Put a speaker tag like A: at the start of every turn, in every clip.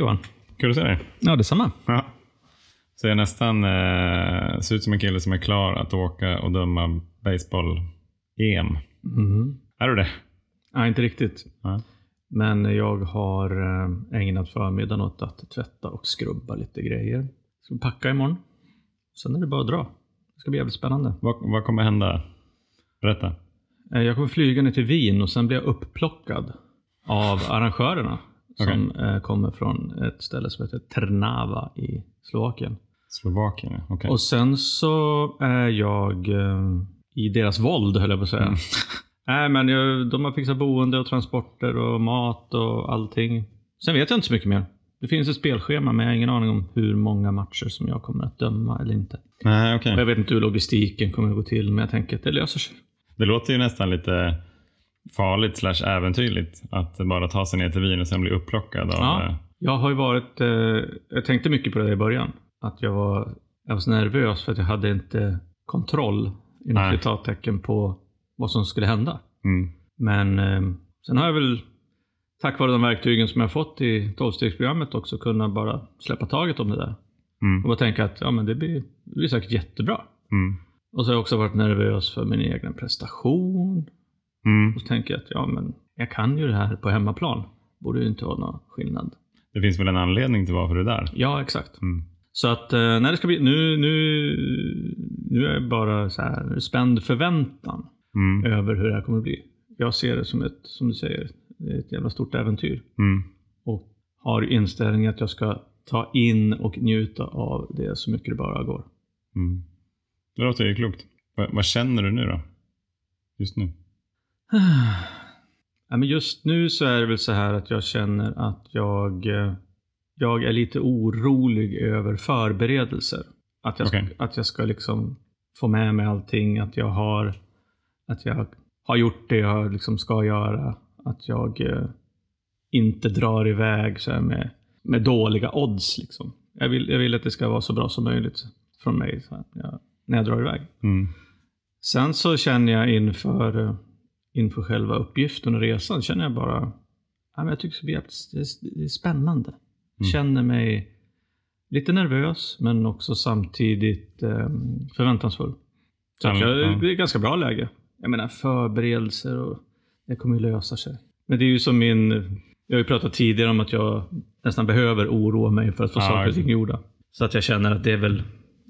A: Johan.
B: Kul att se dig.
A: Ja, detsamma.
B: Ja. Så jag nästan eh, ser ut som en kille som är klar att åka och döma baseball-EM.
A: Mm.
B: Är du det?
A: Nej, inte riktigt.
B: Ja.
A: Men jag har eh, ägnat förmiddagen åt att tvätta och skrubba lite grejer. Ska packa imorgon. Sen är det bara att dra. Det ska bli jävligt spännande.
B: Vad, vad kommer hända? Berätta.
A: Eh, Jag kommer flyga ner till Wien och sen blir jag upplockad av arrangörerna. Som eh, kommer från ett ställe som heter Trnava i Slovakien.
B: Slovakien, okej.
A: Och sen så är jag eh, i deras våld höll jag på att säga. Nej men jag, de har fixat boende och transporter och mat och allting. Sen vet jag inte så mycket mer. Det finns ett spelschema men jag har ingen aning om hur många matcher som jag kommer att döma eller inte.
B: Nej, okej.
A: Och jag vet inte hur logistiken kommer att gå till men jag tänker att det löser sig.
B: Det låter ju nästan lite farligt slash äventyrligt att bara ta sig ner till Wien och sen bli upplockad av...
A: Ja.
B: eh,
A: Jag har ju varit, eh, jag tänkte mycket på det i början. Att jag var, jag var så nervös för att jag hade inte kontroll inom citattecken på vad som skulle hända.
B: Mm.
A: Men eh, sen har jag väl tack vare de verktygen som jag fått i tolvstegsprogrammet också kunnat bara släppa taget om det där.
B: Mm.
A: Och bara tänka att ja, men det, blir, det blir säkert jättebra.
B: Mm.
A: Och så har jag också varit nervös för min egen prestation.
B: Mm.
A: Och så tänker jag att ja, men jag kan ju det här på hemmaplan. Borde ju inte vara någon skillnad.
B: Det finns väl en anledning till varför du är där?
A: Ja, exakt.
B: Mm.
A: Så att eh, när det ska bli, nu, nu, nu är jag bara så här spänd förväntan
B: Mm.
A: över hur det här kommer att bli. Jag ser det som ett, som du säger, ett jävla stort äventyr.
B: Mm.
A: Och har inställningen att jag ska ta in och njuta av det så mycket det bara går.
B: Mm. Det låter ju klokt. Va, vad känner du nu då? Just nu?
A: Ja, men just nu så är det väl så här att jag känner att jag, eh, jag är lite orolig över förberedelser. Att jag, ska, att jag ska liksom få med mig allting, att jag har, att jag har gjort det jag liksom ska göra. Att jag eh, inte drar iväg så med, med dåliga odds. Liksom. Jag, vill, jag vill att det ska vara så bra som möjligt från mig jag, när jag drar iväg.
B: Mm.
A: Sen så känner jag inför, eh, inför själva uppgiften och resan, känner jag bara, ja, men jag tycker det, är- det är spännande. Känner mig lite nervös, men också samtidigt eh, förväntansfull. Så
B: Ja,
A: jag,
B: ja.
A: det är ett ganska bra läge. Jag menar förberedelser och det kommer ju lösa sig. Men det är ju som min, jag har ju pratat tidigare om att jag nästan behöver oroa mig för att få
B: Ja,
A: saker och ting gjorda. Så att jag känner att det är väl,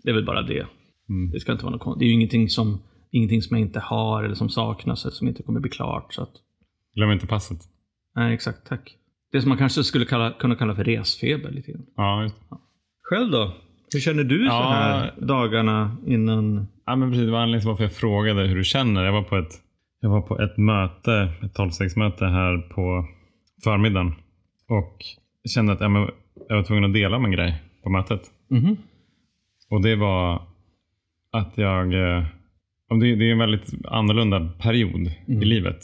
A: det är väl bara det.
B: Mm.
A: Det ska inte vara något. Det är ju ingenting som, ingenting som jag inte har eller som saknas eller som inte kommer bli klart. Så att,
B: Glöm inte passet.
A: nej, exakt. Tack. Det som man kanske skulle kalla, kunna kalla för resfeber lite grann.
B: Ja.
A: Själv då? Hur känner du så
B: Ja.
A: här dagarna innan?
B: ja men precis. Det var anledningen till varför jag frågade hur du känner. Jag var på ett, jag var på ett möte, ett tolvstegsmöte här på förmiddagen. Och kände att ja, men jag var tvungen att dela om en grej på mötet.
A: Mhm.
B: Och det var att jag... Det det är en väldigt annorlunda period i livet.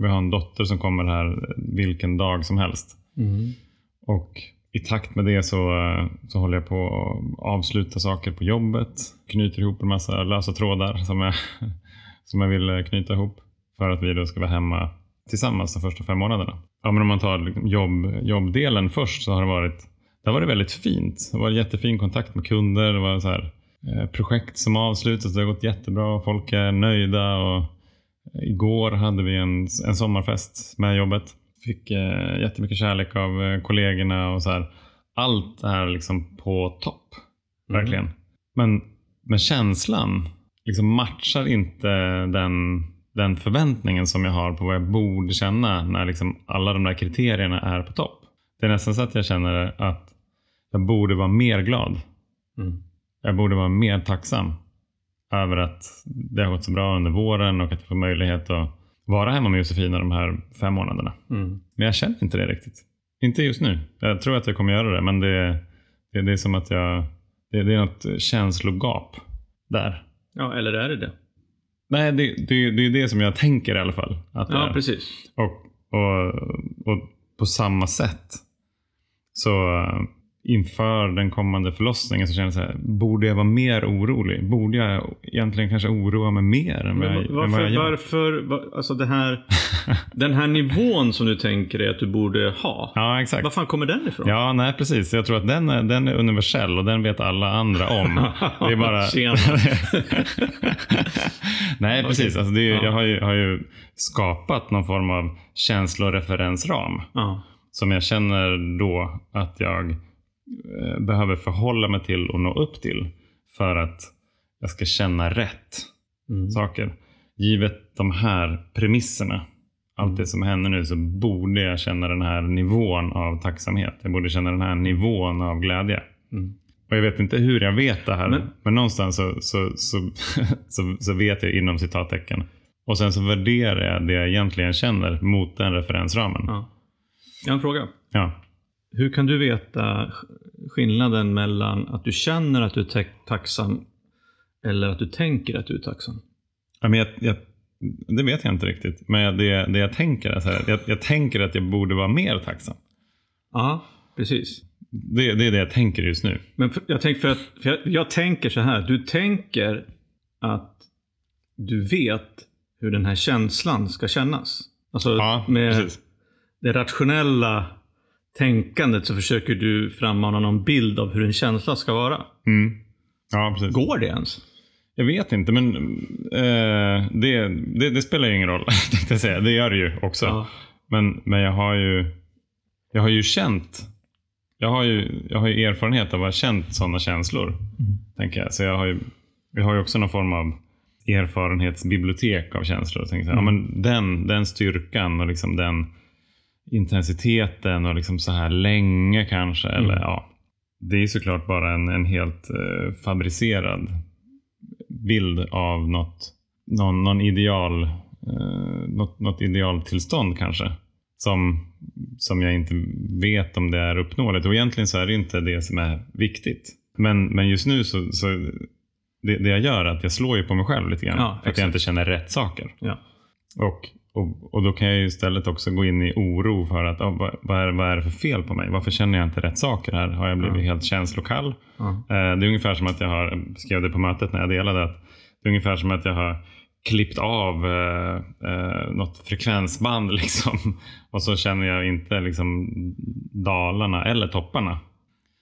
B: Vi har en dotter som kommer här vilken dag som helst.
A: Mhm.
B: Och i takt med det så, eh, så håller jag på att avsluta saker på jobbet. Knyter ihop en massa lösa trådar som jag, som jag vill eh, knyta ihop. För att vi då ska vara hemma tillsammans de första fem månaderna. Ja, men om man tar liksom jobb, jobbdelen först så har det varit, det har varit väldigt fint. Det har varit jättefin kontakt med kunder. Det var så här, projekt som avslutats. Det har gått jättebra. Folk är nöjda. Och igår hade vi en, en sommarfest med jobbet. Fick eh, jättemycket kärlek av eh, kollegorna och så här. Allt är liksom på topp. Verkligen. Men, men känslan liksom matchar inte den, den förväntningen som jag har på vad jag borde känna när liksom alla de där kriterierna är på topp. Det är nästan så att jag känner att jag borde vara mer glad.
A: Mm.
B: Jag borde vara mer tacksam över att det har gått så bra under våren och att jag får möjlighet att vara hemma med Josefina de här fem månaderna.
A: Mm.
B: Men jag känner inte det riktigt. Inte just nu. Jag tror att jag kommer göra det, men det, det, det är som att jag... Det, det är något känslogap där.
A: Ja, eller är det det?
B: Nej, det, det, det är det som jag tänker i alla fall. Att
A: Ja, precis.
B: Och, och, och på samma sätt så inför den kommande förlossningen så känner jag så här, borde jag vara mer orolig? Borde jag egentligen kanske oroa mig mer än jag,
A: Men
B: än vad jag
A: varför,
B: gör?
A: varför, va- alltså det här, den här nivån som du tänker dig att du borde ha.
B: Ja, exakt.
A: Var fan kommer den ifrån?
B: Ja, nej precis. Jag tror att den är, den är universell och den vet alla andra om. Det är bara... Nej, precis. Alltså det är,
A: Ja.
B: Jag har ju, har ju skapat någon form av känsloreferensram
A: Ja.
B: som jag känner då att jag behöver förhålla mig till och nå upp till för att jag ska känna rätt
A: Mm.
B: saker. Givet de här premisserna, allt det som händer nu, så borde jag känna den här nivån av tacksamhet. Jag borde känna den här nivån av glädje.
A: Mm.
B: Och jag vet inte hur jag vet det här, men,
A: Men-
B: någonstans så, så, så, så, så vet jag inom citattecken. Och sen så värderar jag det jag egentligen känner mot den referensramen.
A: Ja. Jag har en fråga.
B: Ja.
A: Hur kan du veta sk- skillnaden mellan att du känner att du är ta- tacksam eller att du tänker att du är tacksam?
B: Ja, men jag, jag, det vet jag inte riktigt. Men det, det jag tänker är så här, jag, jag tänker att jag borde vara mer tacksam.
A: Ja, precis.
B: Det, det är det jag tänker just nu.
A: Men för, jag, tänker för att, för jag, jag tänker så här. Du tänker att du vet hur den här känslan ska kännas. Alltså
B: Ja,
A: med
B: precis.
A: det rationella tänkandet så försöker du frammana någon bild av hur en känsla ska vara.
B: Mm. Ja, precis.
A: Går det ens?
B: Jag vet inte, men eh, det, det, det spelar ju ingen roll. jag säga. Det gör det ju också.
A: Ja.
B: Men, men jag har ju jag har ju känt jag har ju, jag har ju erfarenhet av att ha känt sådana känslor. Tänker jag. Så jag har ju, jag har ju också någon form av erfarenhetsbibliotek av känslor. Tänker jag, ja, men den, den styrkan och liksom den intensiteten och liksom så här länge kanske. Eller, ja, det är såklart bara en, en helt eh, fabricerad bild av något, någon, någon ideal, eh, något, något idealtillstånd kanske. Som, som jag inte vet om det är uppnåeligt. Och egentligen så är det inte det som är viktigt. Men, men just nu så, så det, det jag gör är att jag slår ju på mig själv lite grann.
A: Ja,
B: för att jag inte känner rätt saker.
A: Ja.
B: Och, och, och då kan jag ju istället också gå in i oro för att ah, vad, vad, är, vad är det för fel på mig? Varför känner jag inte rätt saker här? Har jag blivit helt känslokall?
A: Ja.
B: Eh, det är ungefär som att jag har, skrev det på mötet när jag delade, att det är ungefär som att jag har klippt av eh, eh, något frekvensband liksom. Och så känner jag inte liksom dalarna eller topparna.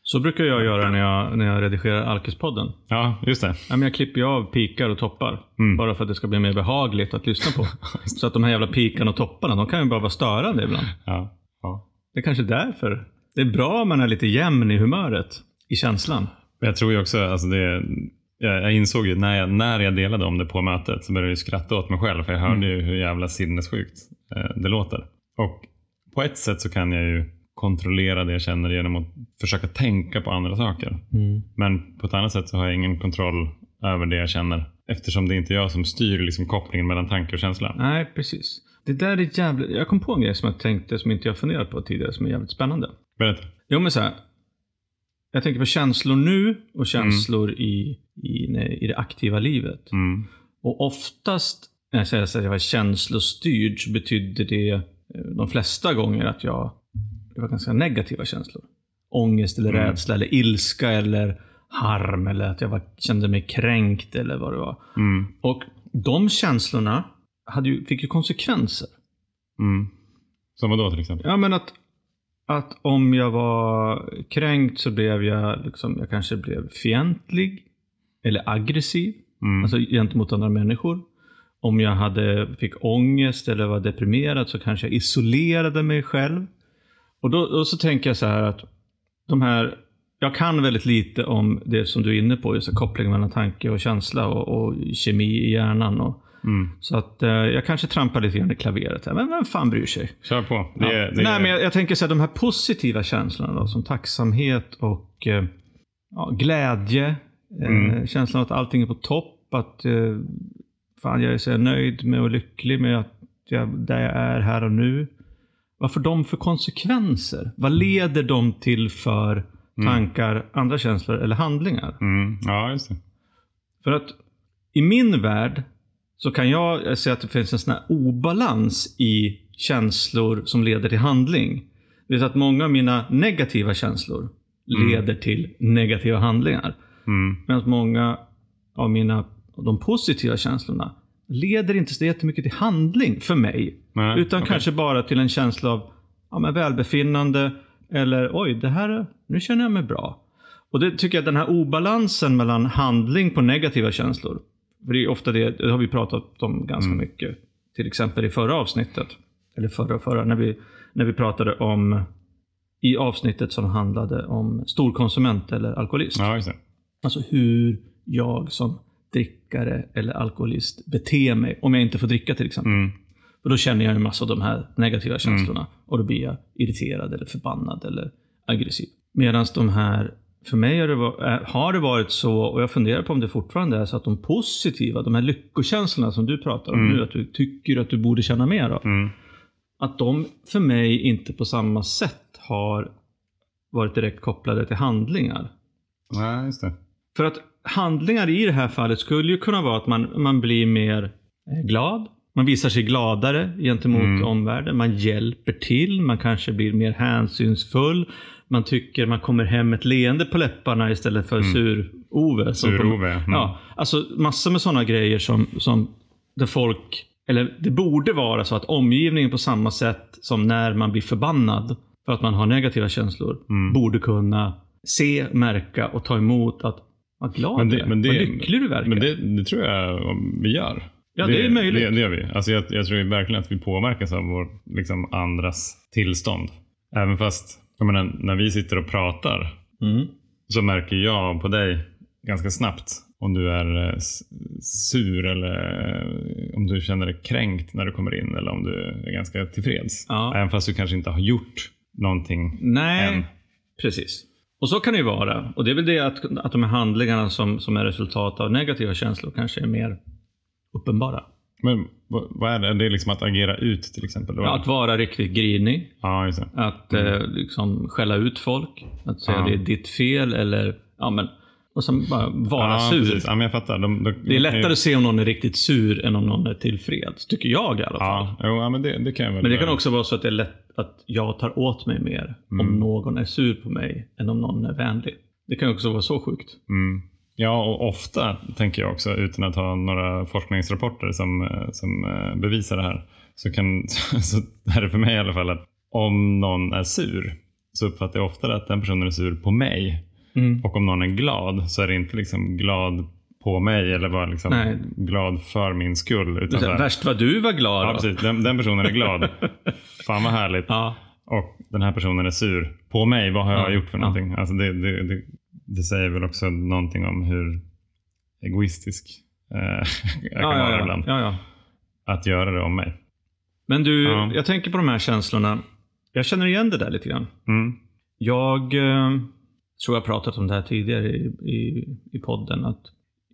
A: Så brukar jag göra när jag, när jag redigerar Alkispodden.
B: Ja, just det.
A: Ja, men jag klipper ju av pikar och toppar.
B: Mm.
A: Bara för att det ska bli mer behagligt att lyssna på. Så att de här jävla pikarna och topparna, de kan ju bara vara störande ibland.
B: Ja, ja.
A: Det är kanske därför. Det är bra om man är lite jämn i humöret. I känslan.
B: Jag tror ju också, alltså det, jag, insåg ju när jag, när jag delade om det på mötet så började jag skratta åt mig själv för jag hörde ju hur jävla sinnessjukt eh, det låter. Och på ett sätt så kan jag ju kontrollera det jag känner genom att försöka tänka på andra saker. Men på ett annat sätt så har jag ingen kontroll över det jag känner eftersom det inte är jag som styr liksom kopplingen mellan tanke och känsla.
A: Nej, precis. Det där är jävligt... Jag kom på en grej som jag tänkte, som inte jag funderat på tidigare, som är jävligt spännande.
B: Berätta.
A: Jo, men så här. Jag tänker på känslor nu och känslor i, i, nej, i det aktiva livet.
B: Mm.
A: Och oftast när jag säger att jag var känslostyrd så betydde det eh, de flesta gånger att jag det var ganska negativa känslor. Ångest eller
B: Mm.
A: rädsla eller ilska eller harm eller att jag var, kände mig kränkt eller vad det var.
B: Mm.
A: Och de känslorna hade ju, fick ju konsekvenser.
B: Mm. Som vadå till exempel?
A: Ja, men att, att om jag var kränkt så blev jag, liksom, jag kanske blev fientlig eller aggressiv.
B: Mm.
A: Alltså gentemot andra människor. Om jag hade, fick ångest eller var deprimerad så kanske jag isolerade mig själv. Och då, då så tänker jag så här att de här, jag kan väldigt lite om det som du är inne på, just kopplingen mellan tanke och känsla och, och kemi i hjärnan. Och,
B: Mm.
A: så att eh, jag kanske trampar lite grann i klaveret här, men vem fan bryr sig?
B: Kör på. Det,
A: Ja.
B: det,
A: Nej, men jag, jag tänker så här, de här positiva känslorna då, som tacksamhet och eh, ja, glädje. Eh,
B: Mm.
A: känslan av att allting är på topp. Att eh, fan, jag är så nöjd med och lycklig med att jag, där jag är här och nu. Vad får de för konsekvenser? Vad leder de till för tankar, andra känslor eller handlingar?
B: Mm. Ja, just det.
A: För att i min värld så kan jag säga att det finns en sån här obalans i känslor som leder till handling. Det säga att många av mina negativa känslor leder till negativa handlingar.
B: Mm.
A: Medan många av mina de positiva känslorna leder inte så jättemycket till handling för mig.
B: Nej,
A: utan
B: okej.
A: kanske bara till en känsla av ja, men välbefinnande eller oj, det här, nu känner jag mig bra. Och det tycker jag den här obalansen mellan handling på negativa känslor. För det är ofta det, det har vi pratat om ganska
B: Mm.
A: mycket. Till exempel i förra avsnittet. Eller förra, förra, när vi, när vi pratade om i avsnittet som handlade om storkonsument eller alkoholist.
B: Ja.
A: Alltså hur jag som drickare eller alkoholist beter mig om jag inte får dricka till exempel.
B: Mm.
A: Och då känner jag en massa av de här negativa känslorna. Och då blir jag irriterad eller förbannad eller aggressiv. Medan de här, för mig har det, var, äh, har det varit så, och jag funderar på om det fortfarande är så att de positiva, de här lyckokänslorna som du pratar om
B: Mm.
A: nu, att du tycker att du borde känna mer av.
B: Mm.
A: Att de för mig inte på samma sätt har varit direkt kopplade till handlingar.
B: Nej, just det.
A: För att handlingar i det här fallet skulle ju kunna vara att man, man blir mer eh, glad. Man visar sig gladare gentemot
B: Mm.
A: omvärlden. Man hjälper till. Man kanske blir mer hänsynsfull. Man tycker man kommer hem med ett leende på läpparna istället för sur-Ove. som kom-
B: Sur-Ove. Mm.
A: Ja, alltså massor med sådana grejer som, som där folk, eller det borde vara så att omgivningen på samma sätt som när man blir förbannad för att man har negativa känslor,
B: Mm.
A: borde kunna se, märka och ta emot att vad glad
B: Men
A: du
B: det-
A: är,
B: men det-
A: vad lycklig du verkar.
B: Men det, det tror jag vi gör.
A: Ja, det är möjligt.
B: Det, det gör vi. Alltså jag, jag tror verkligen att vi påverkas av vår, liksom, andras tillstånd. Även fast, jag menar, när vi sitter och pratar
A: mm.
B: så märker jag på dig ganska snabbt om du är eh, sur eller eh, om du känner dig kränkt när du kommer in eller om du är ganska tillfreds.
A: Ja.
B: Även fast du kanske inte har gjort någonting
A: Nej,
B: än.
A: precis. Och så kan det ju vara. Och det är väl det att, att de här handlingarna som, som är resultat av negativa känslor kanske är mer uppenbara.
B: Men vad, vad är det? Det är liksom att agera ut till exempel?
A: Ja, att vara riktigt grinig.
B: ja just det.
A: Att eh, liksom skälla ut folk. Att säga
B: Ja.
A: det är ditt fel eller ja men. Och sen bara vara
B: ja,
A: sur.
B: Precis. Ja, men jag fattar. De, de,
A: Det är lättare att se om någon är riktigt sur än om någon är tillfreds. Tycker jag i alla fall.
B: Ja, jo, ja men det, det kan jag väl.
A: Men det kan också vara så att det är lätt att jag tar åt mig mer
B: Mm.
A: om någon är sur på mig än om någon är vänlig. Det kan också vara så sjukt.
B: Mm. Ja, och ofta tänker jag också, utan att ha några forskningsrapporter som, eh, som eh, bevisar det här, så, kan, så är det för mig i alla fall att om någon är sur så uppfattar jag ofta att den personen är sur på mig. Och om någon är glad så är det inte liksom glad på mig eller bara liksom
A: Nej.
B: glad för min skull. Utan så
A: Värst vad du var glad
B: ja,
A: då.
B: precis. Den, den personen är glad. Fan vad härligt.
A: Ja.
B: Och den här personen är sur på mig. Vad har jag
A: Ja,
B: gjort för
A: ja.
B: någonting? Alltså det, det, det, det säger väl också någonting om hur egoistisk eh, jag kan
A: Ja,
B: vara
A: ja, ja.
B: ibland.
A: ja, ja.
B: Att göra det om mig.
A: Men du,
B: Ja.
A: jag tänker på de här känslorna. Jag känner igen det där lite grann.
B: Mm.
A: Jag eh, tror jag pratat om det här tidigare i, i, i podden. Att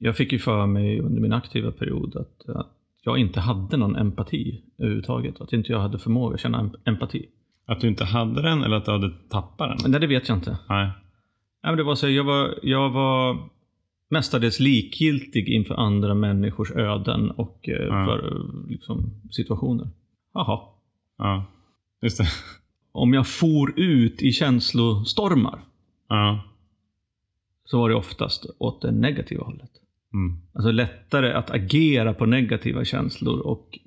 A: jag fick ju för mig under min aktiva period att, att jag inte hade någon empati överhuvudtaget. Att inte jag hade förmåga att känna em- empati.
B: Att du inte hade den eller att du hade tappat den?
A: Nej, det vet jag inte.
B: Nej.
A: Nej, men det var så, jag, var, jag var mestadels likgiltig inför andra människors öden och eh,
B: Ja.
A: för liksom, situationer. Jaha.
B: Ja, just det.
A: Om jag for ut i känslostormar
B: Ja.
A: så var det oftast åt det negativa hållet.
B: Mm.
A: Alltså lättare att agera på negativa känslor och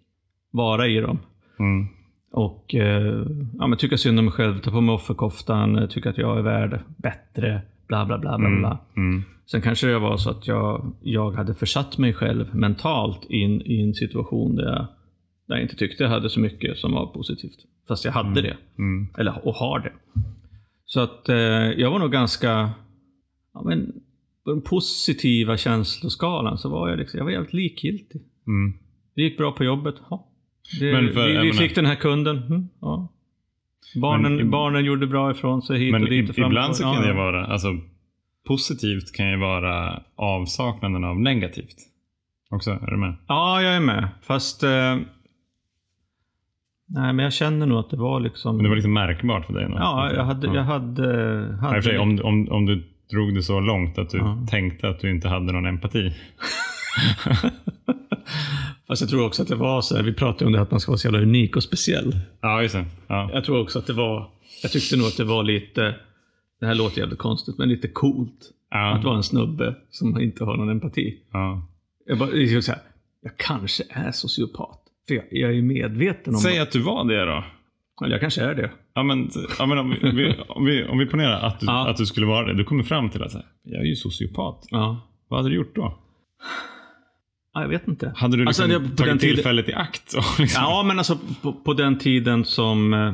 A: vara i dem.
B: Mm.
A: Och eh, ja, men tycka synd om mig själv, ta på mig offerkoftan, eh, tycka att jag är värd bättre, bla bla bla. bla, bla.
B: Mm.
A: Sen kanske det var så att jag, jag hade försatt mig själv mentalt in i en situation där jag, där jag inte tyckte jag hade så mycket som var positivt. Fast jag hade det.
B: Mm.
A: Eller, och har det. Så att eh, jag var nog ganska, ja men på den positiva känsloskalan så var jag liksom, jag var jävligt likgiltig.
B: Mm.
A: Det gick bra på jobbet. Ja. Det,
B: Men för-
A: vi vi fick den här kunden. Mm, ja. Barnen,
B: Men
A: barnen gjorde bra ifrån sig hit
B: Men
A: och dit och
B: ibland så kan det vara, alltså positivt kan ju vara avsaknaden av negativt. Också, är du med?
A: Ja, jag är med. Fast... Eh, nej, men jag känner nog att det var liksom...
B: Men det var liksom märkbart för dig? nog?
A: Ja, jag hade...
B: Ja.
A: Jag hade, hade
B: för sig, om, om, om du drog det så långt att du
A: Ja.
B: tänkte att du inte hade någon empati.
A: Fast jag tror också att det var så här, vi pratade om det att man ska vara så jävla unik och speciell.
B: Ja, just det. Ja.
A: Jag tror också att det var... Jag tyckte nog att det var lite det här låter jävligt konstigt, men lite coolt
B: Ja.
A: att vara en snubbe som inte har någon empati.
B: ja.
A: Jag, bara, jag, så här, jag kanske är sociopat. För jag, jag är medveten om...
B: Säg att du var det då.
A: Eller jag kanske är det.
B: Ja, men, ja, men om, vi, om, vi, om vi ponerar att du,
A: Ja.
B: att du skulle vara det. Du kommer fram till att här, jag är ju sociopat.
A: Ja.
B: Vad hade du gjort då?
A: ja jag vet inte.
B: Hade du
A: Alltså,
B: liksom
A: på
B: tagit
A: den tiden-
B: tillfället i akt? Liksom,
A: Ja, men alltså på, på den tiden som eh,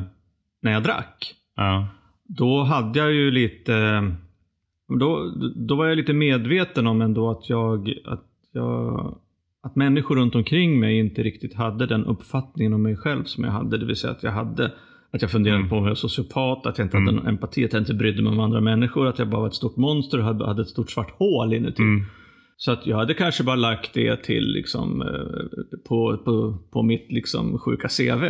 A: när jag drack.
B: ja.
A: Då hade jag ju lite... Då, då var jag lite medveten om ändå att jag, att jag... Att människor runt omkring mig inte riktigt hade den uppfattningen om mig själv som jag hade. Det vill säga att jag hade att jag funderade
B: Mm.
A: på om jag var sociopat, att jag inte
B: Mm.
A: hade någon empati, att jag inte brydde mig om andra människor, att jag bara var ett stort monster och hade, hade ett stort svart hål inuti.
B: Mm.
A: Så att jag hade kanske bara lagt det till liksom, eh, på, på, på mitt liksom, sjuka CV.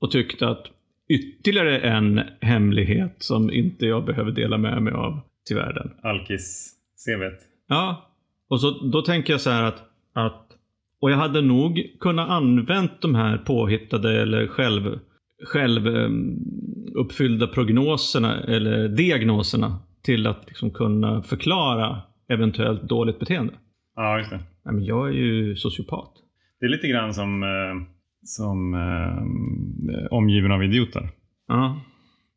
A: Och tyckte att ytterligare en hemlighet som inte jag behöver dela med mig av till världen.
B: Alkis-CVt.
A: Ja, och så, då tänker jag så här att, att och jag hade nog kunnat använt de här påhittade eller själv, själv eh, uppfyllda prognoserna eller diagnoserna till att liksom kunna förklara eventuellt dåligt beteende.
B: Ja, just det.
A: Nej, men jag är ju sociopat.
B: Det är lite grann som, eh, som eh, omgiven av idioter.
A: Ja,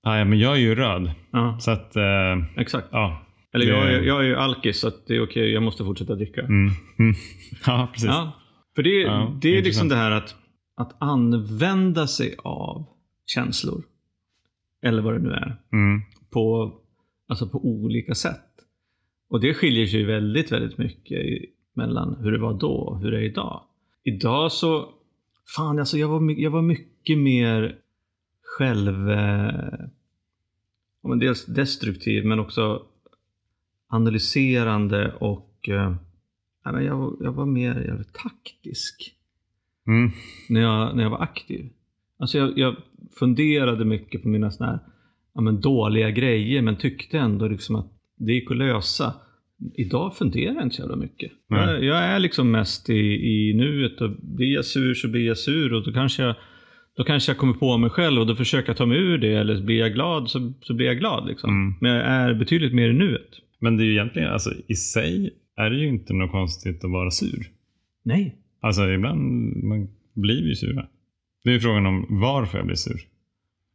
B: ja, men jag är ju röd.
A: ja
B: Så att, eh,
A: exakt.
B: ja.
A: Eller jag, är, jag är ju alkis så det är okej, jag måste fortsätta dricka.
B: Mm. Mm. Ja, precis.
A: Ja, för det,
B: Ja,
A: det är
B: intressant.
A: liksom det här att, att använda sig av känslor. Eller vad det nu är.
B: Mm.
A: På, alltså på olika sätt. Och det skiljer sig ju väldigt, väldigt mycket mellan hur det var då och hur det är idag. Idag så, fan alltså jag var, jag var mycket mer själv, eh, dels destruktiv men också analyserande och eh, ja, men jag, var- jag var mer jag var taktisk
B: Mm.
A: när jag, när jag var aktiv. Alltså jag, jag funderade mycket på mina såna här, ja, men dåliga grejer men tyckte ändå liksom att det gick att lösa. Idag funderar jag inte så jävla mycket.
B: Nej.
A: Jag, jag är liksom mest i, i nuet och blir jag sur så blir jag sur och då kanske jag då kanske jag kommer på mig själv och då försöker jag ta mig ur det eller blir jag glad så, så blir jag glad. Liksom.
B: Mm.
A: Men jag är betydligt mer i nuet.
B: Men det är ju egentligen, alltså i sig är det ju inte något konstigt att vara sur.
A: Nej.
B: Alltså ibland man blir ju sura. Det är ju frågan om varför jag blir sur.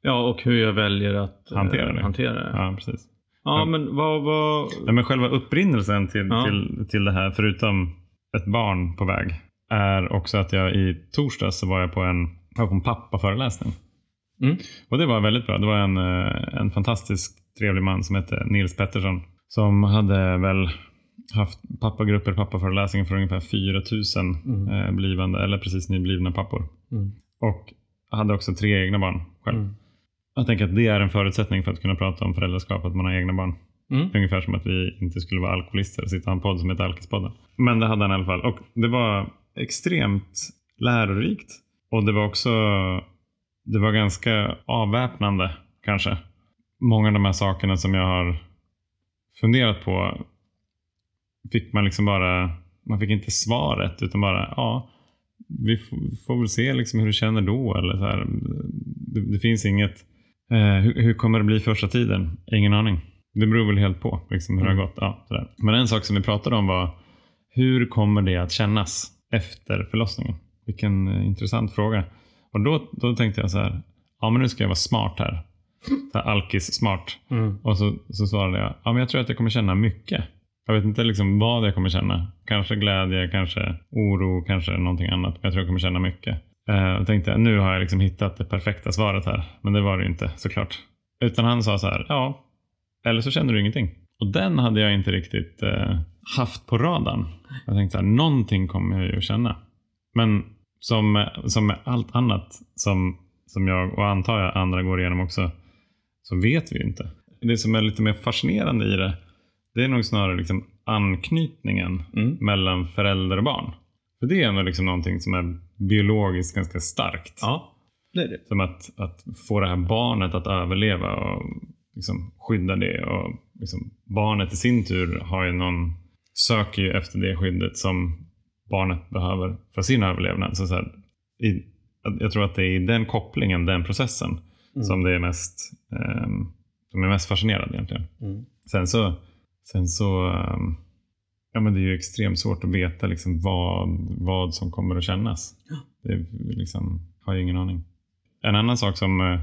A: Ja, och hur jag väljer att eh,
B: Hantera det.
A: hantera det. Ja,
B: Ja, precis. Ja.
A: men vad... vad...
B: Ja, men själva upprinnelsen till,
A: Ja.
B: till, till det här, förutom ett barn på väg, är också att jag i torsdags så var jag på en, jag på en pappaföreläsning.
A: Mm.
B: Och det var väldigt bra. Det var en, eh, en fantastisk trevlig man som hette Nils Pettersson. Som hade väl haft pappagrupper, pappaföreläsningar för ungefär 4000
A: Mm.
B: eh, blivande eller precis nyblivna pappor.
A: Mm.
B: Och hade också tre egna barn själv.
A: Mm.
B: Jag tänker att det är en förutsättning för att kunna prata om föräldraskap, att man har egna barn.
A: Mm.
B: Ungefär som att vi inte skulle vara alkoholister och sitta i en podd som heter Alkispodden. Men det hade han i alla fall. Och det var extremt lärorikt. Och det var också det var ganska avväpnande kanske. Många av de här sakerna som jag har funderat på fick man liksom bara, man fick inte svaret utan bara, ja, vi får väl se liksom hur du känner då. Eller så här. Det, det finns inget, eh, hur, hur kommer det bli första tiden? Ingen aning. Det beror väl helt på liksom, hur det har gått. Ja, sådär. Men en sak som vi pratade om var, hur kommer det att kännas efter förlossningen? Vilken eh, intressant fråga. Och då, då tänkte jag så här, ja men nu ska jag vara smart här. Så här alkis-smart.
A: Mm.
B: Och så, så svarade jag, ja men jag tror att jag kommer känna mycket. Jag vet inte liksom vad jag kommer känna. Kanske glädje, kanske oro, kanske någonting annat. Men jag tror jag kommer känna mycket. Eh, jag tänkte nu har jag liksom hittat det perfekta svaret här. Men det var det inte såklart. Utan han sa så här, ja, eller så känner du ingenting. Och den hade jag inte riktigt eh, haft på radarn. Jag tänkte så här, någonting kommer jag ju att känna. Men som, som med allt annat som, som jag och antar jag andra går igenom också, så vet vi ju inte. Det som är lite mer fascinerande i det, det är nog snarare liksom anknytningen
A: Mm.
B: mellan förälder och barn. För det är ändå liksom någonting som är biologiskt ganska starkt.
A: Ja, det är det.
B: Som att, att få det här barnet att överleva och liksom skydda det. Och liksom barnet i sin tur har ju någon, söker ju efter det skyddet som barnet behöver för sin överlevnad. Så så här, i, jag tror att det är i den kopplingen, den processen,
A: Mm.
B: som det är mest ehm, som är mest fascinerad egentligen.
A: Mm.
B: Sen så, sen så um, ja, men det är ju extremt svårt att veta liksom vad, vad som kommer att kännas. Det är liksom, har jag ingen aning. En annan sak som, eh,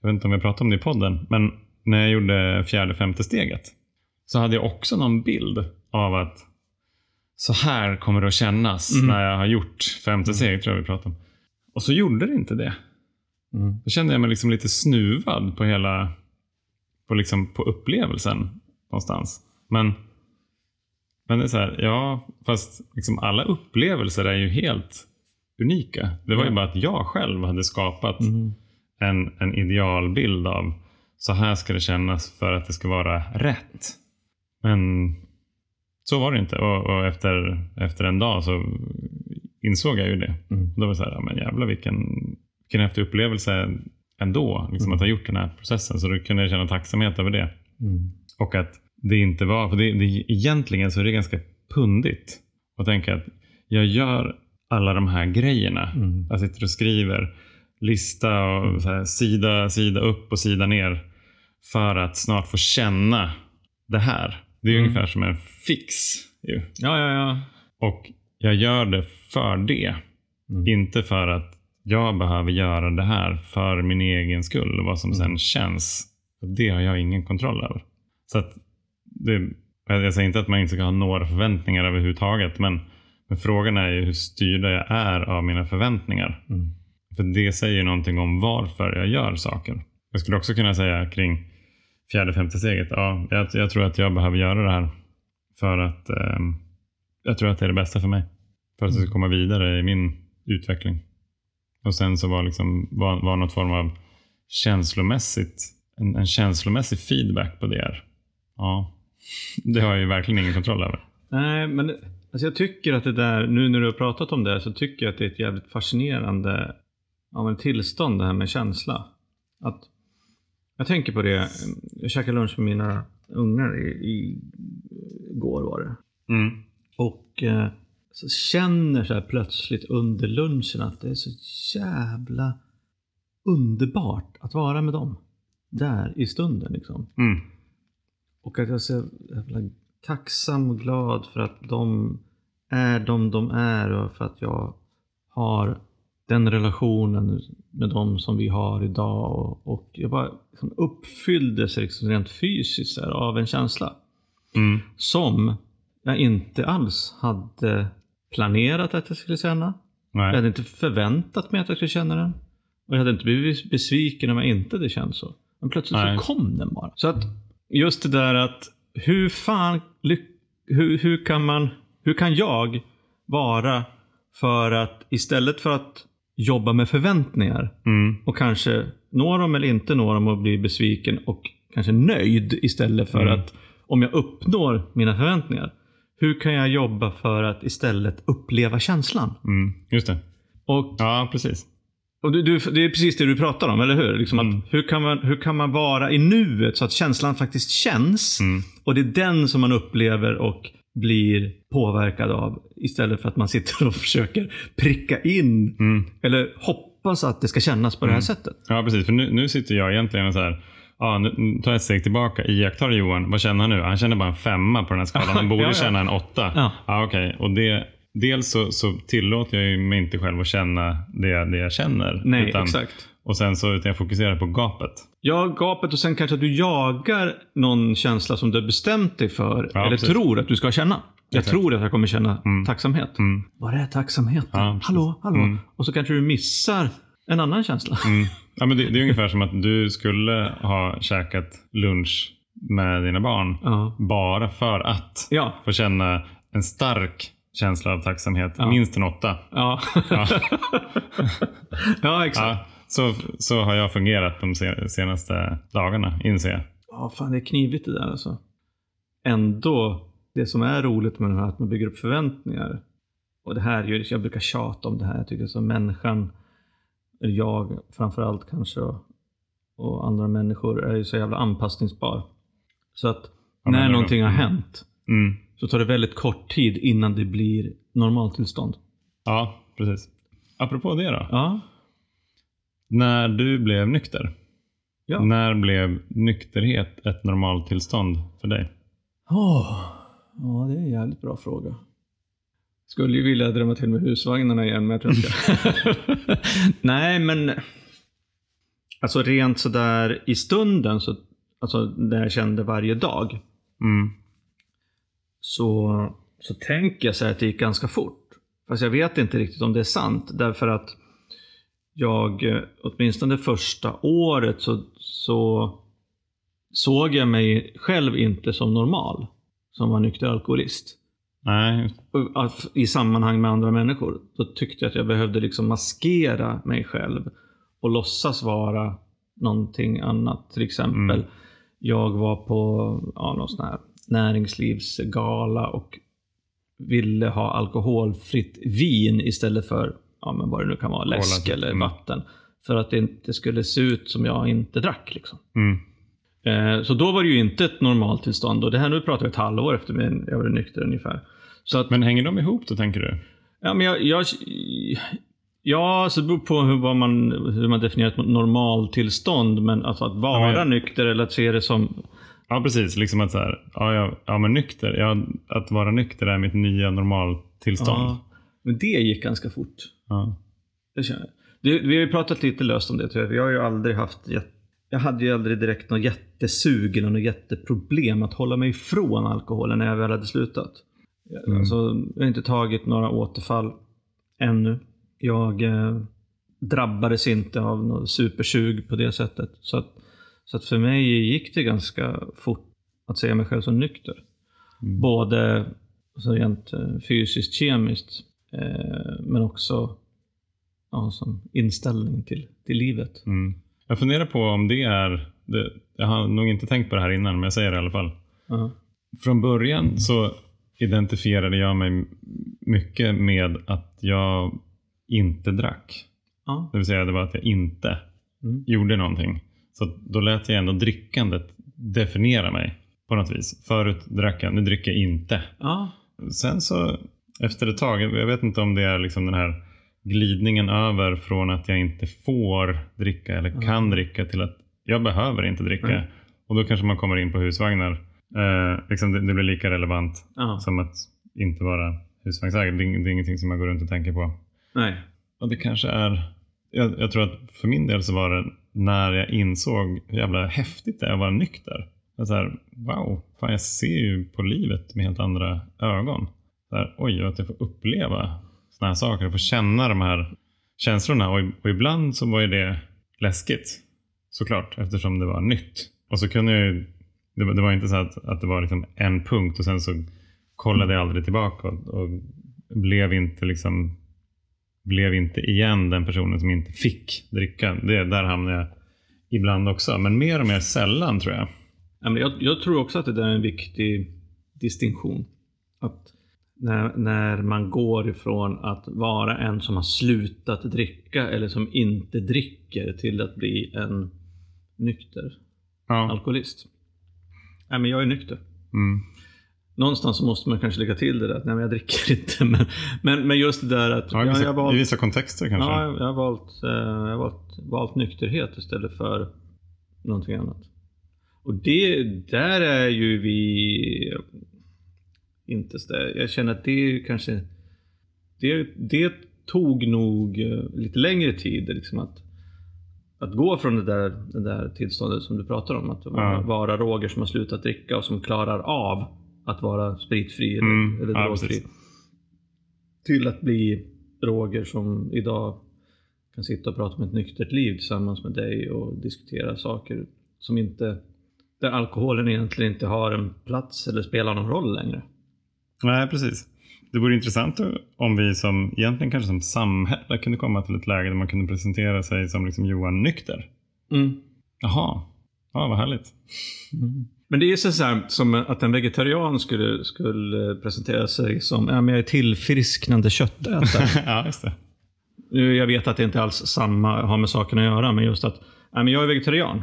B: jag vet inte om jag pratade om det i podden, men när jag gjorde fjärde femte steget så hade jag också någon bild av att så här kommer det att kännas
A: Mm.
B: när jag har gjort femte steget, tror jag vi pratade om. Och så gjorde det inte det.
A: Mm.
B: Då kände jag mig liksom lite snuvad på hela på, liksom, på upplevelsen någonstans. Men, men det är så här, ja, fast liksom alla upplevelser är ju helt unika. Det var ju bara att jag själv hade skapat
A: Mm.
B: en, en idealbild av så här ska det kännas för att det ska vara rätt. Men så var det inte. Och, och efter, efter en dag så insåg jag ju det.
A: Mm.
B: Då var det så här, ja, men jävlar vilken, vilken häftig upplevelse ändå. Liksom
A: Mm.
B: Att ha gjort den här processen. Så då kunde jag känna tacksamhet över det.
A: Mm.
B: Och att det inte var, för det, det, egentligen så är det ganska pundigt. att tänka att jag gör alla de här grejerna.
A: Mm.
B: Jag sitter och skriver lista och här, sida, sida upp och sida ner. För att snart få känna det här. Det är
A: Mm.
B: ungefär som en fix. Ju.
A: Ja, ja, ja.
B: Och jag gör det för det.
A: Mm.
B: Inte för att jag behöver göra det här för min egen skull. Vad som sen känns. Det har jag ingen kontroll över. Så att det, jag säger inte att man inte ska ha några förväntningar överhuvudtaget. Men, men frågan är ju hur styrda jag är av mina förväntningar.
A: Mm.
B: För det säger någonting om varför jag gör saker. Jag skulle också kunna säga kring fjärde, femte steget. Ja, jag, jag tror att jag behöver göra det här för att ehm, jag tror att det är det bästa för mig. För att jag ska komma vidare i min utveckling. Och sen så var liksom var, var något form av känslomässigt en, en känslomässig feedback på det här. Ja, det har jag ju verkligen ingen kontroll över.
A: Nej, men alltså jag tycker att det där, nu när du har pratat om det, så tycker jag att det är ett jävligt fascinerande ja, tillstånd det här med känsla. Att, jag tänker på det, jag käkade lunch med mina ungar i, i går var det.
B: Mm.
A: Och eh, så känner så här plötsligt under lunchen att det är så jävla underbart att vara med dem. Där i stunden liksom.
B: Mm.
A: Och att jag är så jävla tacksam och glad för att de är de de är och för att jag har den relationen med dem som vi har idag. Och, och jag bara liksom uppfylldes liksom rent fysiskt där, av en känsla.
B: Mm.
A: Som jag inte alls hade planerat att jag skulle känna. Jag
B: Nej.
A: hade inte förväntat mig att jag skulle känna den. Och jag hade inte blivit besviken om jag inte hade känt så. Men plötsligt
B: Nej.
A: så kom den bara. Så att just det där att hur fan hur, hur kan man hur kan jag vara för att istället för att jobba med förväntningar
B: Mm.
A: och kanske nå dem eller inte nå dem och bli besviken och kanske nöjd istället för
B: Mm.
A: att om jag uppnår mina förväntningar. Hur kan jag jobba för att istället uppleva känslan?
B: Mm. Just det.
A: Och
B: Ja, precis.
A: Och du, du, det är precis det du pratar om, eller hur? Liksom
B: Mm.
A: hur, kan man, hur kan man vara i nuet så att känslan faktiskt känns?
B: Mm.
A: Och det är den som man upplever och blir påverkad av. Istället för att man sitter och försöker pricka in
B: Mm.
A: eller hoppas att det ska kännas på det här sättet.
B: Ja, precis. För nu, nu sitter jag egentligen och så här. Ja, nu, tar jag ett steg tillbaka. Iakttar Johan. Vad känner han nu? Han känner bara en femma på den här skalan. Han borde
A: Ja, ja.
B: känna en åtta.
A: Ja.
B: Ja, okej. Och det, dels så, så tillåter jag mig inte själv att känna det, det jag känner.
A: Nej,
B: utan,
A: exakt.
B: Och sen så utan jag fokuserar på gapet.
A: Ja, gapet och sen kanske att du jagar någon känsla som du har bestämt dig för.
B: Ja,
A: eller
B: precis.
A: tror att du ska känna. Jag
B: Exakt.
A: tror att jag kommer känna tacksamhet.
B: Mm.
A: Var är tacksamheten?
B: Ja,
A: hallå, hallå.
B: Mm.
A: Och så kanske du missar en annan känsla.
B: Mm. Ja, men det, det är ungefär som att du skulle ha käkat lunch med dina barn.
A: Ja.
B: Bara för att
A: Ja.
B: få känna en stark känsla av tacksamhet.
A: Ja.
B: Minst en åtta.
A: Ja.
B: Ja.
A: ja, exakt.
B: Ja, så, så har jag fungerat de se- senaste dagarna, inser jag.
A: Ja, fan det är knivigt det där alltså. Ändå, det som är roligt med det här att man bygger upp förväntningar. Och det här, jag brukar tjata om det här. Jag tycker som människan, eller jag framförallt kanske, och- andra människor är ju så jävla anpassningsbar. Så att när någonting har
B: mm.
A: hänt
B: Mm.
A: Så tar det väldigt kort tid innan det blir normaltillstånd.
B: Ja, precis. Apropå det då.
A: Ja.
B: När du blev nykter,
A: Ja.
B: När blev nykterhet ett normaltillstånd för dig?
A: Åh, ja, det är en jävligt bra fråga. Skulle ju vilja drämma till med husvagnarna igen, men jag tror inte Nej, men alltså rent sådär i stunden, så, alltså när jag kände varje dag,
B: Mm.
A: Så, så tänker jag så här att det gick ganska fort. Fast jag vet inte riktigt om det är sant. Därför att jag, eh, åtminstone det första året, så, så såg jag mig själv inte som normal. Som var nykter alkoholist.
B: Nej,
A: I sammanhang med andra människor. Då tyckte jag att jag behövde liksom maskera mig själv. Och låtsas vara någonting annat. Till exempel,
B: Mm.
A: jag var på ja, någon sån här näringslivsgala och ville ha alkoholfritt vin istället för ja, men vad det nu kan vara, läsk eller
B: Mm.
A: vatten. För att det inte skulle se ut som jag inte drack. Liksom.
B: mm.
A: Eh, Så då var det ju inte ett normaltillstånd. Och det här nu pratar vi ett halvår efter min, jag var nykter ungefär. Så att,
B: Men hänger de ihop då, tänker du?
A: ja, men jag, jag, ja, så det beror på hur, man, hur man definierar ett normaltillstånd. Men alltså att vara
B: Ja, men-
A: nykter eller att se det som...
B: Ja, precis. Liksom att så här, ja, ja, ja, men nykter. Ja, att vara nykter är mitt nya normaltillstånd.
A: Ja, men det gick ganska fort.
B: Ja.
A: Det känner jag. Vi har ju pratat lite löst om det. tror jag. Jag har ju aldrig haft... Jag hade ju aldrig direkt något jättesug eller något jätteproblem att hålla mig ifrån alkoholen när jag väl hade slutat.
B: Mm.
A: Alltså, jag har inte tagit några återfall ännu. Jag eh, drabbades inte av något supersug på det sättet. Så att, så att för mig gick det ganska fort att se mig själv som nykter.
B: Mm.
A: Både alltså rent eh, fysiskt, kemiskt, eh, men också ja, som inställning till, till livet.
B: Mm. Jag funderar på om det är, det, jag har nog inte tänkt på det här innan, men jag säger det i alla fall.
A: Ja.
B: Från början så identifierade jag mig mycket med att jag inte drack.
A: Ja.
B: Det vill säga det var att jag inte
A: Mm.
B: gjorde någonting. Så då lät jag ändå drickandet definiera mig på något vis. Förut drack jag, nu dricker jag inte.
A: Ja.
B: Sen så efter ett tag, jag vet inte om det är liksom den här glidningen över från att jag inte får dricka eller kan dricka till att jag behöver inte dricka.
A: Mm.
B: Och då kanske man kommer in på husvagnar. Eh, liksom det, det blir lika relevant
A: ja.
B: som att inte vara husvagnsägare. Det, det är ingenting som jag går runt och tänker på.
A: Nej.
B: Och det kanske är, jag, jag tror att för min del så var det när jag insåg hur jävla häftigt det är att vara nykter. Jag så här, wow, fan jag ser ju på livet med helt andra ögon. Så här, oj, att jag får uppleva sådana här saker och få känna de här känslorna. Och, och ibland så var ju det läskigt. Såklart, eftersom det var nytt. Och så kunde jag ju, det, var- det var inte så att, att det var liksom en punkt och sen så kollade jag aldrig tillbaka och, och blev inte liksom blev inte igen den personen som inte fick dricka. Det, där hamnade jag ibland också. Men mer och mer sällan tror jag.
A: Jag, jag tror också att det där är en viktig distinktion. Att när, när man går ifrån att vara en som har slutat dricka eller som inte dricker till att bli en nykter
B: Ja.
A: alkoholist. Nej, men jag är nykter.
B: Mm.
A: Någonstans måste man kanske lägga till det där att nej, men jag dricker inte. Men, men, men just det där att
B: Ja,
A: jag, jag valt,
B: I vissa kontexter kanske.
A: ja, jag har valt, eh, jag har valt, valt nykterhet istället för någonting annat. Och det, där är ju vi inte så. Jag känner att det kanske det, det tog nog eh, lite längre tid liksom att, att gå från det där, det där tillståndet som du pratar om. Att vara,
B: Ja.
A: vara Roger som har slutat dricka och som klarar av att vara spritfri eller,
B: Mm,
A: eller
B: ja,
A: drogfri.
B: precis.
A: Till att bli Roger som idag kan sitta och prata om ett nyktert liv tillsammans med dig och diskutera saker som inte där alkoholen egentligen inte har en plats eller spelar någon roll längre.
B: Nej, precis. Det vore intressant om vi som egentligen kanske som samhälle kunde komma till ett läge där man kunde presentera sig som liksom Johan Nykter.
A: Mm.
B: Jaha, ja, vad härligt.
A: Men det är så här, som att en vegetarian skulle, skulle presentera sig som ja, men jag är tillfrisknande köttätare.
B: ja, just det.
A: Nu, jag vet att det inte alls samma har med saken att göra, men just att ja, men jag är vegetarian.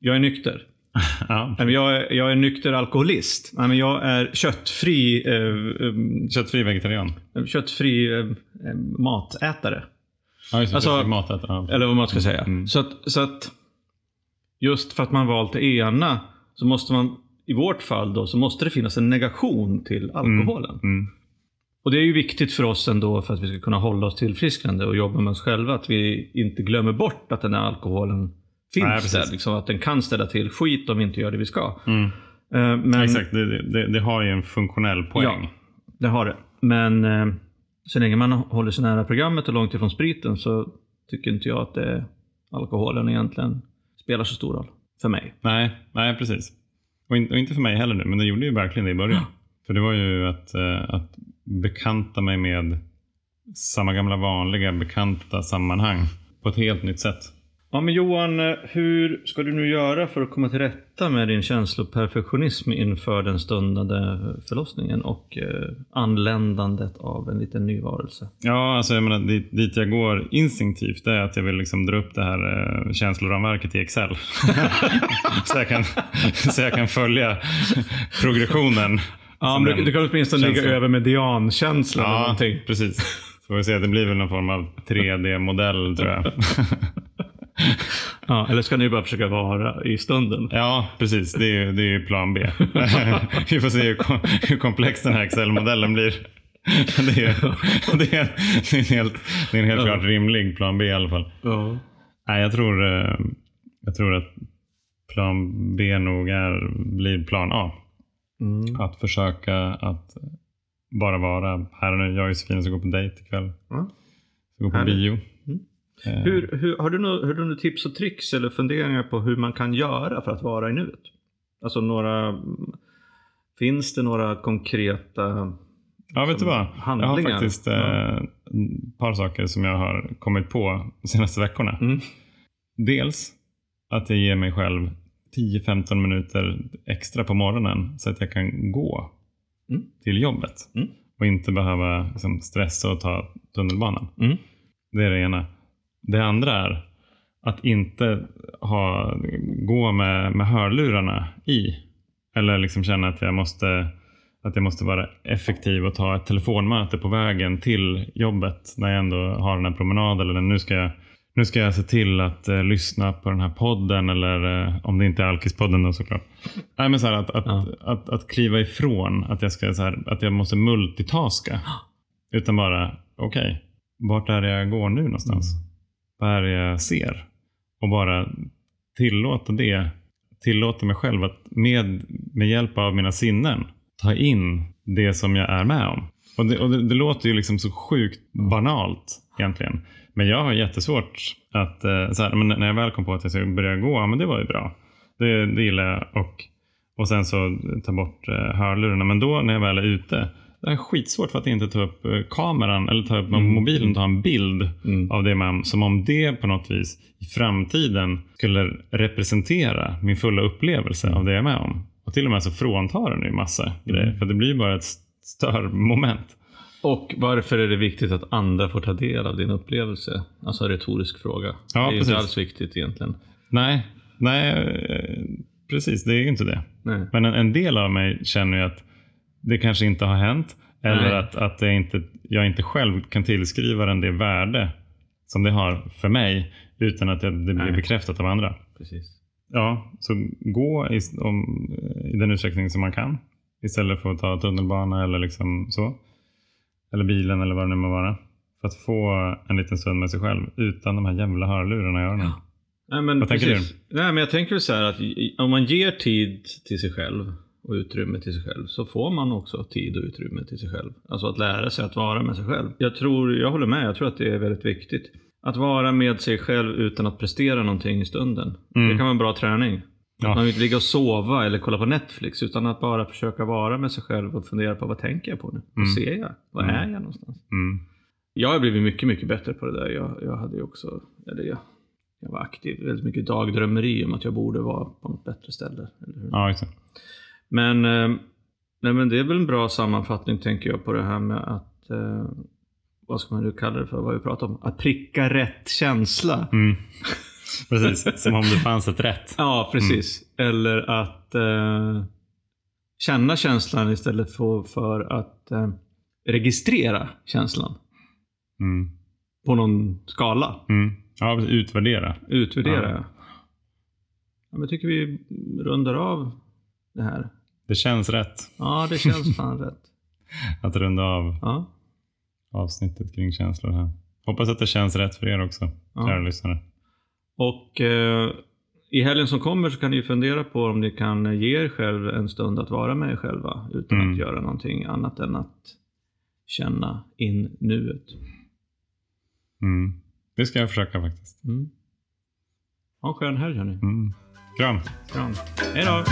A: Jag är nykter.
B: Ja.
A: Jag är, jag är nykter alkoholist. Ja, men jag är köttfri, eh, eh,
B: Köttfri vegetarian.
A: köttfri eh, eh, matätare.
B: Ja, just det.
A: Alltså-
B: matätare.
A: Eller vad man ska säga.
B: Mm.
A: Så att, så att just för att man valt det ena så måste man, i vårt fall då, så måste det finnas en negation till alkoholen.
B: Mm.
A: Och det är ju viktigt för oss ändå för att vi ska kunna hålla oss tillfrisknande och jobba med oss själva. Att vi inte glömmer bort att den här alkoholen finns
B: Nej,
A: där. Liksom, att den kan ställa till skit om vi inte gör det vi ska.
B: Mm.
A: Eh, Men,
B: Exakt, det, det, det har ju en funktionell poäng.
A: Ja, det har det. Men eh, så länge man håller sig nära programmet och långt ifrån spriten så tycker inte jag att det, alkoholen egentligen spelar så stor roll. För mig.
B: Nej, nej precis. Och, in, och inte för mig heller nu, men det gjorde ju verkligen det i början. För det var ju att, eh, att bekanta mig med samma gamla vanliga bekanta sammanhang på ett helt nytt sätt.
A: Ja men Johan, hur ska du nu göra för att komma till rätta med din känsloperfektionism inför den stundande förlossningen och eh, anländandet av en liten ny varelse?
B: Ja, alltså jag menar, dit, dit jag går instinktivt är att jag vill liksom dra upp det här eh, känsloramverket i Excel. så, jag kan, så jag kan följa progressionen.
A: Ja, men du, du kan åtminstone ligga
B: känslan.
A: över mediankänslan eller
B: Ja,
A: någonting.
B: precis. Så får vi se, det blir väl någon form av 3D-modell tror jag.
A: Ja, eller ska ni bara försöka vara i stunden?
B: Ja, precis. Det är ju, det är plan B. Vi får se hur, kom- hur komplex den här Excel-modellen blir. Det är, det är, det är en helt, det är en helt
A: Ja.
B: klart rimlig plan B i alla fall.
A: Ja.
B: Nej, jag tror, eh, jag tror att plan B nog är, blir plan A.
A: Mm.
B: Att försöka att bara vara här och nu. Jag och Josefin ska gå på dejt ikväll.
A: Ja.
B: Ska gå på
A: Härligt.
B: bio. Eh,
A: Hur, hur, har, du några, har du några tips och tricks eller funderingar på hur man kan göra för att vara i nuet? Alltså några... Finns det några konkreta...
B: Ja, vet du vad? Jag har
A: handlingar.
B: faktiskt eh, ett par saker som jag har kommit på de senaste veckorna.
A: Mm.
B: Dels att jag ger mig själv 10-15 minuter extra på morgonen så att jag kan gå
A: Mm.
B: till jobbet
A: Mm.
B: och inte behöva liksom, stressa och ta tunnelbanan.
A: Mm.
B: Det är det ena. Det andra är att inte ha, gå med, med hörlurarna i. Eller liksom känna att jag, måste, att jag måste vara effektiv och ta ett telefonmöte på vägen till jobbet när jag ändå har den här promenaden. Eller nu ska jag, nu ska jag se till att eh, lyssna på den här podden eller eh, om det inte är Alkispodden då såklart. Nej, men så här, att, att,
A: Ja.
B: att, att, kliva ifrån att jag, ska, så här, att jag måste multitaska. Utan bara, okej, vart är det jag går nu någonstans? Vad är det jag ser? Och bara tillåta det. Tillåta mig själv att med, med hjälp av mina sinnen ta in det som jag är med om. Och det, och det, det låter ju liksom så sjukt banalt egentligen. Men jag har jättesvårt att, eh, så här, men när jag väl kom på att jag skulle börja gå, ja men det var ju bra. Det, det gillar jag. Och, och sen så ta bort eh, hörlurarna. Men då när jag väl är ute, det är skitsvårt för att inte ta upp eh, kameran eller ta upp mobilen och ta en bild
A: Mm.
B: av det man, som om det på något vis i framtiden skulle representera min fulla upplevelse av det jag är med om. Och till och med så fråntar den ju massa grejer. För det blir bara ett störmoment.
A: Och varför är det viktigt att andra får ta del av din upplevelse? Alltså retorisk fråga.
B: Ja,
A: det är
B: precis.
A: inte alls viktigt egentligen.
B: Nej, nej, eh, precis. Det är ju inte det.
A: Nej.
B: Men en, en del av mig känner ju att det kanske inte har hänt. Eller
A: Nej.
B: att, att det inte, jag inte själv kan tillskriva den det värde som det har för mig. Utan att det, det blir bekräftat av andra.
A: Precis.
B: Ja, så gå i, om, i den utsträckning som man kan. Istället för att ta tunnelbana eller liksom så. Eller bilen eller vad det nu må vara. För att få en liten stund med sig själv utan de här jävla hörlurarna i öronen.
A: Nej, men
B: Vad tänker
A: precis. Nej, men jag tänker så här att om man ger tid till sig själv och utrymme till sig själv så får man också tid och utrymme till sig själv. Alltså att lära sig att vara med sig själv. Jag tror, jag håller med, jag tror att det är väldigt viktigt. Att vara med sig själv utan att prestera någonting i stunden.
B: Mm.
A: Det kan vara en bra träning.
B: Ja.
A: Man vill inte ligga och sova eller kolla på Netflix utan att bara försöka vara med sig själv och fundera på vad tänker jag på nu? Vad
B: Mm.
A: ser jag? Vad
B: Mm.
A: är jag någonstans?
B: Mm.
A: Jag har blivit mycket, mycket bättre på det där. Jag, jag hade också, eller jag, jag var aktiv, väldigt mycket dagdrömmeri om att jag borde vara på något bättre ställe. Eller hur?
B: Ja, exakt.
A: Men, eh, nej, men det är väl en bra sammanfattning tänker jag på det här med att, eh, vad ska man nu kalla det för, vad vi pratar om? Att pricka rätt känsla.
B: Mm. Precis, som om det fanns ett rätt.
A: Ja, precis. Eller att eh, känna känslan istället för, för att eh, registrera känslan
B: Mm.
A: på någon skala.
B: Mm. Ja, utvärdera.
A: Utvärdera.
B: Ja.
A: Ja, jag tycker vi rundar av det här.
B: Det känns rätt
A: Ja, det känns fan rätt.
B: att runda av
A: Ja,
B: avsnittet kring känslor här. Hoppas att det känns rätt för er också,
A: Ja.
B: kära lyssnare.
A: och eh, i helgen som kommer så kan ni fundera på om ni kan ge er själv en stund att vara med er själva utan
B: Mm.
A: att göra någonting annat än att känna in nuet.
B: Mm. Det ska jag försöka faktiskt.
A: Mm. Ha en skön helg hörni.
B: Mm. Kram!
A: Kram. Hej då!